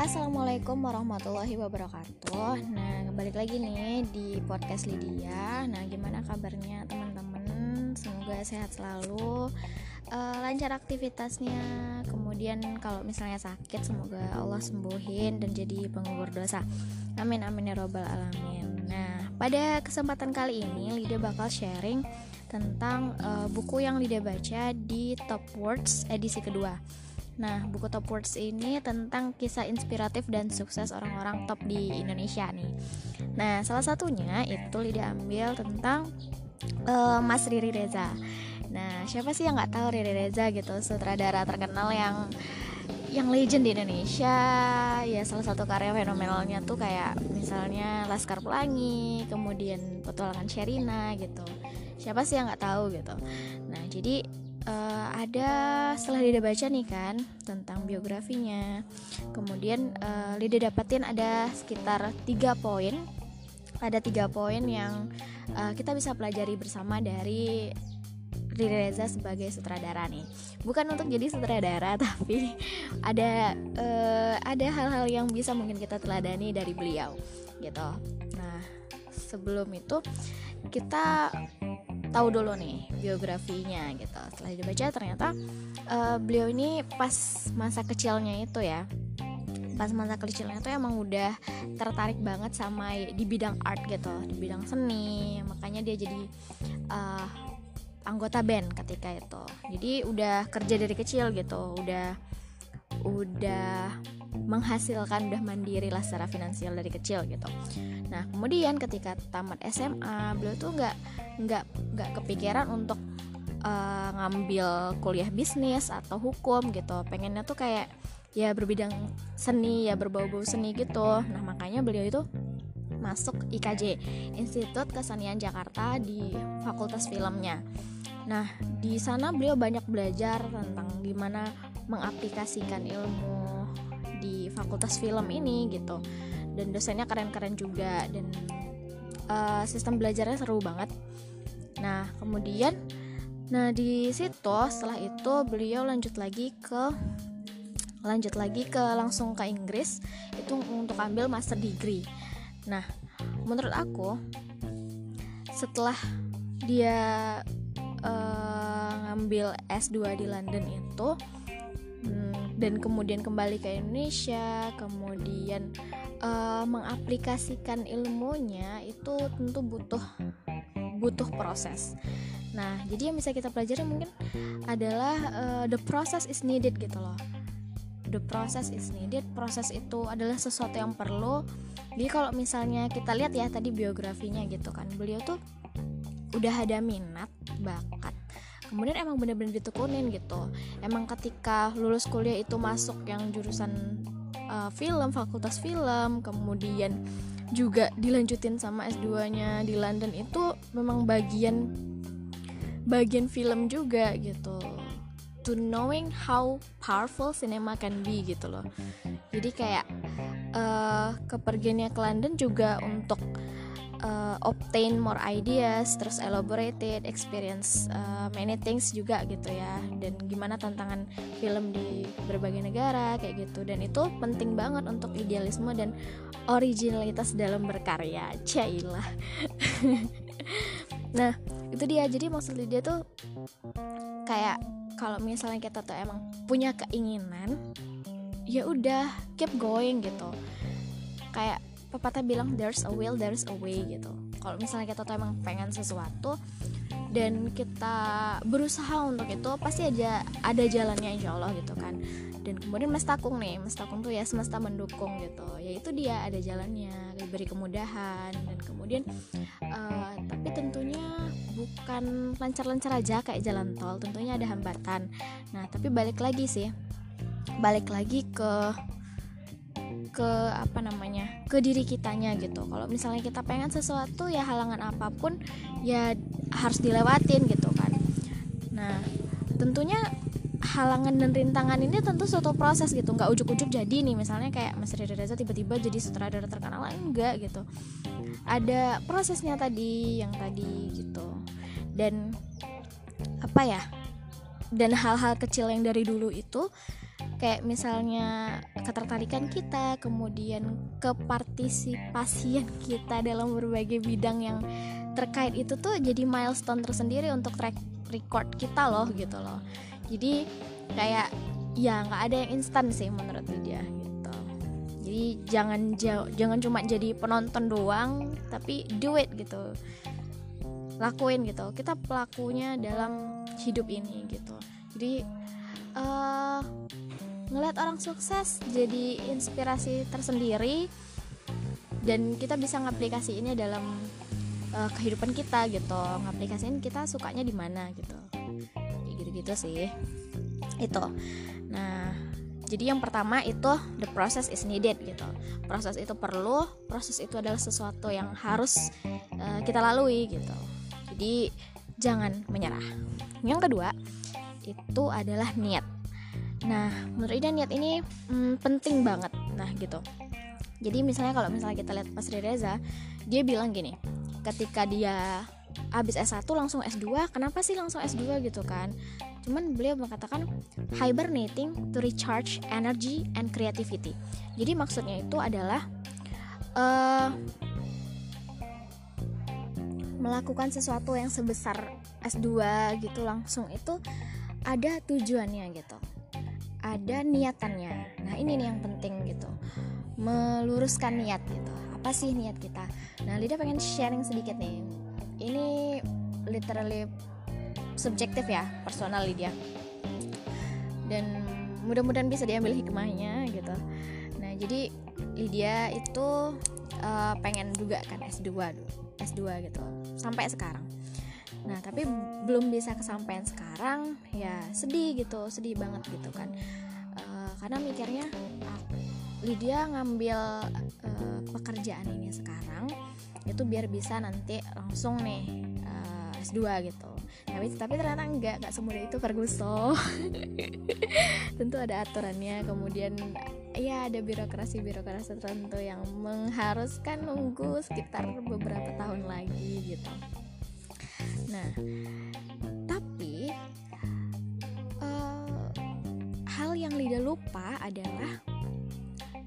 Assalamualaikum warahmatullahi wabarakatuh. Nah balik lagi nih di podcast Lydia. Nah gimana kabarnya teman-teman? Semoga sehat selalu. Uh, Lancar aktivitasnya. Kemudian kalau misalnya sakit Semoga Allah sembuhin dan jadi pengubur dosa. Amin amin ya robbal alamin pada kesempatan kali ini Lydia bakal sharing tentang uh, buku yang Lida baca di Top Words edisi kedua. Nah, buku Top Words ini tentang kisah inspiratif dan sukses orang-orang top di Indonesia nih. Nah, salah satunya itu Lida ambil tentang uh, Mas Riri Reza. Nah, siapa sih yang nggak tahu Riri Reza gitu, sutradara terkenal yang yang legend di Indonesia ya salah satu karya fenomenalnya tuh kayak misalnya Laskar Pelangi kemudian Petualangan Sherina gitu. Siapa sih yang nggak tahu gitu? Nah jadi uh, ada setelah Lida baca nih kan tentang biografinya kemudian uh, Lida dapetin ada sekitar tiga poin. Ada tiga poin yang uh, kita bisa pelajari bersama dari Riri Reza sebagai sutradara nih. Bukan untuk jadi sutradara tapi ada uh, ada hal-hal yang bisa mungkin kita teladani dari beliau gitu. Nah sebelum itu kita tahu dulu nih biografinya gitu. Setelah dibaca ternyata uh, beliau ini pas masa kecilnya itu ya pas masa kecilnya itu emang udah tertarik banget sama di bidang art gitu. Di bidang seni makanya dia jadi uh, anggota band ketika itu jadi udah kerja dari kecil gitu udah udah menghasilkan udah mandiri lah secara finansial dari kecil gitu. Nah kemudian ketika tamat SMA beliau tuh nggak nggak nggak kepikiran untuk uh, ngambil kuliah bisnis atau hukum gitu. Pengennya tuh kayak ya berbidang seni ya berbau-bau seni gitu. Nah makanya beliau itu masuk IKJ Institut Kesenian Jakarta di Fakultas Filmnya. Nah, di sana beliau banyak belajar tentang gimana mengaplikasikan ilmu di fakultas film ini gitu. Dan dosennya keren-keren juga dan uh, sistem belajarnya seru banget. Nah kemudian nah di situ setelah itu beliau lanjut lagi ke lanjut lagi ke langsung ke Inggris itu untuk ambil master degree. Nah menurut aku setelah dia uh, ngambil S2 di London itu dan kemudian kembali ke Indonesia kemudian uh, mengaplikasikan ilmunya itu tentu butuh butuh proses. Nah jadi yang bisa kita pelajari mungkin adalah uh, the process is needed gitu loh. The process is needed. Proses itu adalah sesuatu yang perlu. Jadi kalau misalnya kita lihat ya tadi biografinya gitu kan beliau tuh udah ada minat bakat kemudian emang bener-bener ditekunin gitu. Emang ketika lulus kuliah itu masuk yang jurusan uh, film fakultas film kemudian juga dilanjutin sama S2-nya di London itu memang bagian bagian film juga gitu. To knowing how powerful cinema can be gitu loh. Jadi kayak uh, kepergiannya ke London juga untuk uh, obtain more ideas, terus elaborated experience uh, many things juga gitu ya. Dan gimana tantangan film di berbagai negara kayak gitu. Dan itu penting banget untuk idealisme dan originalitas dalam berkarya. Cailah. nah, itu dia. Jadi maksud dia tuh kayak kalau misalnya kita tuh emang punya keinginan, ya udah keep going gitu. Kayak pepatah bilang there's a will there's a way gitu. Kalau misalnya kita tuh emang pengen sesuatu dan kita berusaha untuk itu pasti aja ada jalannya insya Allah gitu kan. Dan kemudian Mas Takung nih Mas Takung tuh ya semesta mendukung gitu. Ya itu dia ada jalannya diberi kemudahan dan kemudian uh, tapi tentunya bukan lancar-lancar aja kayak jalan tol tentunya ada hambatan. Nah tapi balik lagi sih balik lagi ke ke apa namanya ke diri kitanya gitu. Kalau misalnya kita pengen sesuatu ya halangan apa pun ya harus dilewatin gitu kan. Nah tentunya halangan dan rintangan ini tentu suatu proses gitu. Nggak ujuk-ujuk jadi nih misalnya kayak Mas Riri Reza tiba-tiba jadi sutradara terkenal. Enggak gitu. Ada prosesnya tadi yang tadi gitu. Dan apa ya dan hal-hal kecil yang dari dulu itu kayak misalnya ketertarikan kita kemudian kepartisipasian kita dalam berbagai bidang yang terkait itu tuh jadi milestone tersendiri untuk track record kita loh gitu loh. Jadi kayak ya nggak ada yang instan sih menurut dia gitu. Jadi jangan jangan cuma jadi penonton doang tapi do it gitu. Lakuin gitu. Kita pelakunya dalam hidup ini gitu. Jadi uh, ngeliat orang sukses jadi inspirasi tersendiri dan kita bisa ngaplikasiinnya dalam uh, kehidupan kita gitu. Ngaplikasiin kita sukanya di mana gitu. Kayak gitu-gitu sih. Itu. Nah jadi yang pertama itu the process is needed gitu. Proses itu perlu proses itu adalah sesuatu yang harus uh, kita lalui gitu. Jadi jangan menyerah. Yang kedua itu adalah niat. Nah, menurut Ida niat ini hmm, penting banget. Nah, gitu. Jadi misalnya kalau misalnya kita lihat Mas Reza, dia bilang gini, ketika dia habis S1 langsung S2, kenapa sih langsung S2 gitu kan? Cuman beliau mengatakan hibernating to recharge energy and creativity. Jadi maksudnya itu adalah uh, melakukan sesuatu yang sebesar S2 gitu langsung itu ada tujuannya gitu ada niatannya. Nah ini nih yang penting gitu. Meluruskan niat gitu. Apa sih niat kita? Nah Lida pengen sharing sedikit nih. Ini literally subjektif ya personal Lydia. Dan mudah-mudahan bisa diambil hikmahnya gitu. Nah jadi Lydia itu uh, pengen juga kan S2 S2 gitu. Sampai sekarang nah tapi belum bisa kesampaian sekarang ya sedih gitu sedih banget gitu kan. Uh, karena mikirnya uh, Lydia ngambil uh, pekerjaan ini sekarang itu biar bisa nanti langsung nih uh, S2 gitu. Tapi tapi ternyata enggak enggak semudah itu Ferguson. Tentu ada aturannya kemudian ya ada birokrasi-birokrasi tertentu yang mengharuskan nunggu sekitar beberapa tahun lagi gitu. Nah, tapi uh, hal yang Lida lupa adalah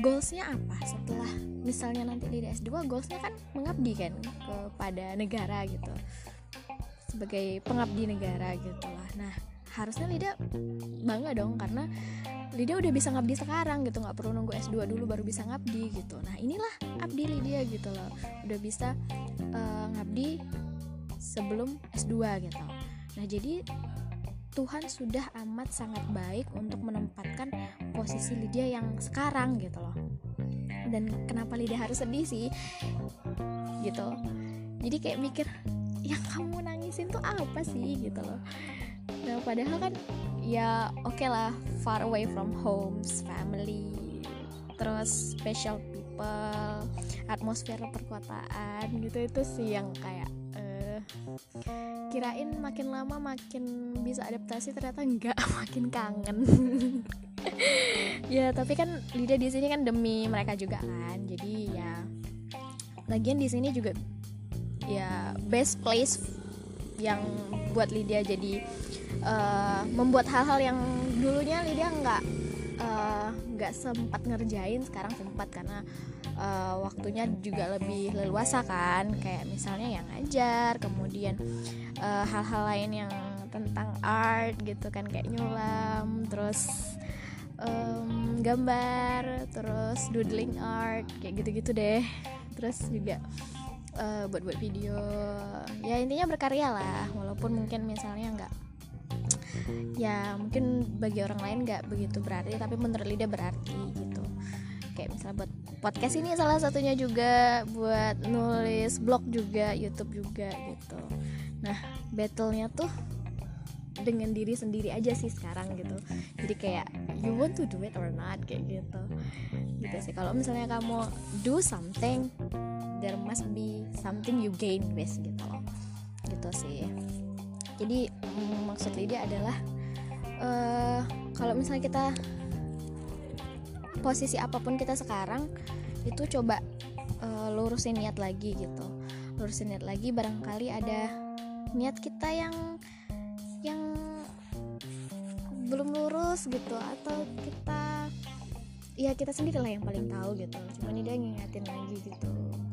goalsnya apa setelah misalnya nanti Lida S2 goalsnya kan mengabdi kan kepada negara gitu. Sebagai pengabdi negara gitu lah. Nah harusnya Lida bangga dong karena Lydia udah bisa ngabdi sekarang gitu. Nggak perlu nunggu S2 dulu baru bisa ngabdi gitu. Nah inilah abdi Lydia gitu loh. Udah bisa uh, ngabdi sebelum S2 gitu. Nah jadi Tuhan sudah amat sangat baik untuk menempatkan posisi Lydia yang sekarang gitu loh. Dan kenapa Lydia harus sedih sih? Gitu. Jadi kayak mikir yang kamu nangisin tuh apa sih? gitu loh. Nah padahal kan ya oke okay lah far away from homes family terus special people atmosfer perkotaan gitu itu sih yang kayak kirain makin lama makin bisa adaptasi ternyata enggak makin kangen. Ya tapi kan Lida di sini kan demi mereka juga kan jadi ya lagian di sini juga ya best place yang buat Lydia jadi uh, membuat hal-hal yang dulunya Lydia nggak eh, nggak uh, sempat ngerjain sekarang sempat karena uh, waktunya juga lebih leluasa kan. Kayak misalnya yang ngajar kemudian hal-hal uh, lain yang tentang art gitu kan kayak nyulam terus um, gambar terus doodling art kayak gitu-gitu deh. Terus juga uh, buat buat video. Ya intinya berkarya lah. Walaupun mungkin misalnya nggak ya mungkin bagi orang lain nggak begitu berarti tapi menurut Lida berarti gitu. Kayak misalnya buat podcast ini salah satunya juga buat nulis blog juga YouTube juga gitu. Nah battlenya tuh dengan diri sendiri aja sih sekarang gitu. Jadi kayak you want to do it or not kayak gitu. Gitu sih. Kalau misalnya kamu do something there must be something you gain with gitu. Loh gitu sih. Jadi mm, maksud Lydia adalah uh, kalau misalnya kita posisi apa pun kita sekarang itu coba uh, lurusin niat lagi gitu. Lurusin niat lagi barangkali ada niat kita yang yang belum lurus gitu atau kita ya kita sendiri lah yang paling tahu gitu. Cuman dia ngingetin lagi gitu.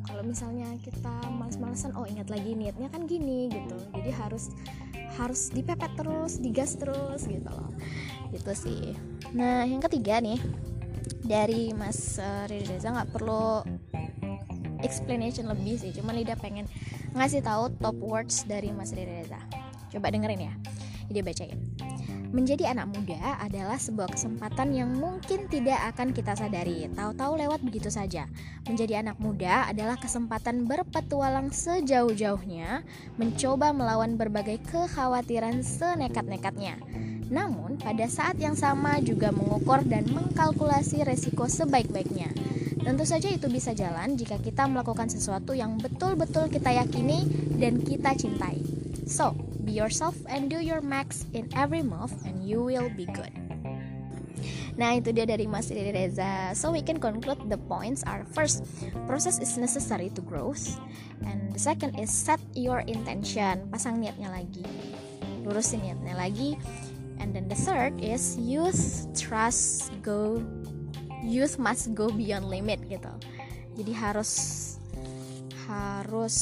Kalau misalnya kita males-malesan oh ingat lagi niatnya kan gini gitu. Jadi harus harus dipepet terus digas terus gitu loh. Gitu sih. Nah yang ketiga nih dari Mas uh, nggak perlu explanation lebih sih cuma Lida pengen ngasih tahu top words dari Mas Reza coba dengerin ya dia bacain Menjadi anak muda adalah sebuah kesempatan yang mungkin tidak akan kita sadari, tahu-tahu lewat begitu saja. Menjadi anak muda adalah kesempatan berpetualang sejauh-jauhnya, mencoba melawan berbagai kekhawatiran senekat-nekatnya. Namun, pada saat yang sama juga mengukur dan mengkalkulasi resiko sebaik-baiknya. Tentu saja itu bisa jalan jika kita melakukan sesuatu yang betul-betul kita yakini dan kita cintai. So, Be yourself and do your max in every move and you will be good. Nah itu dia dari Mas Riri Reza So we can conclude the points are First, process is necessary to growth And the second is set your intention Pasang niatnya lagi Lurusin niatnya lagi And then the third is youth trust go Youth must go beyond limit gitu Jadi harus Harus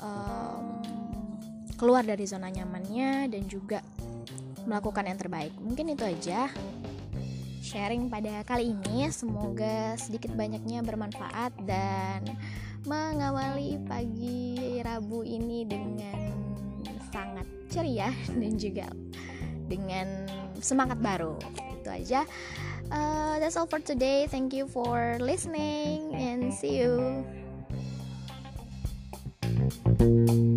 um, keluar dari zona nyamannya dan juga melakukan yang terbaik. Mungkin itu aja sharing pada kali ini. Semoga sedikit banyaknya bermanfaat dan mengawali pagi Rabu ini dengan sangat ceria dan juga dengan semangat baru. Itu aja. Uh, that's all for today. Thank you for listening and see you. thank you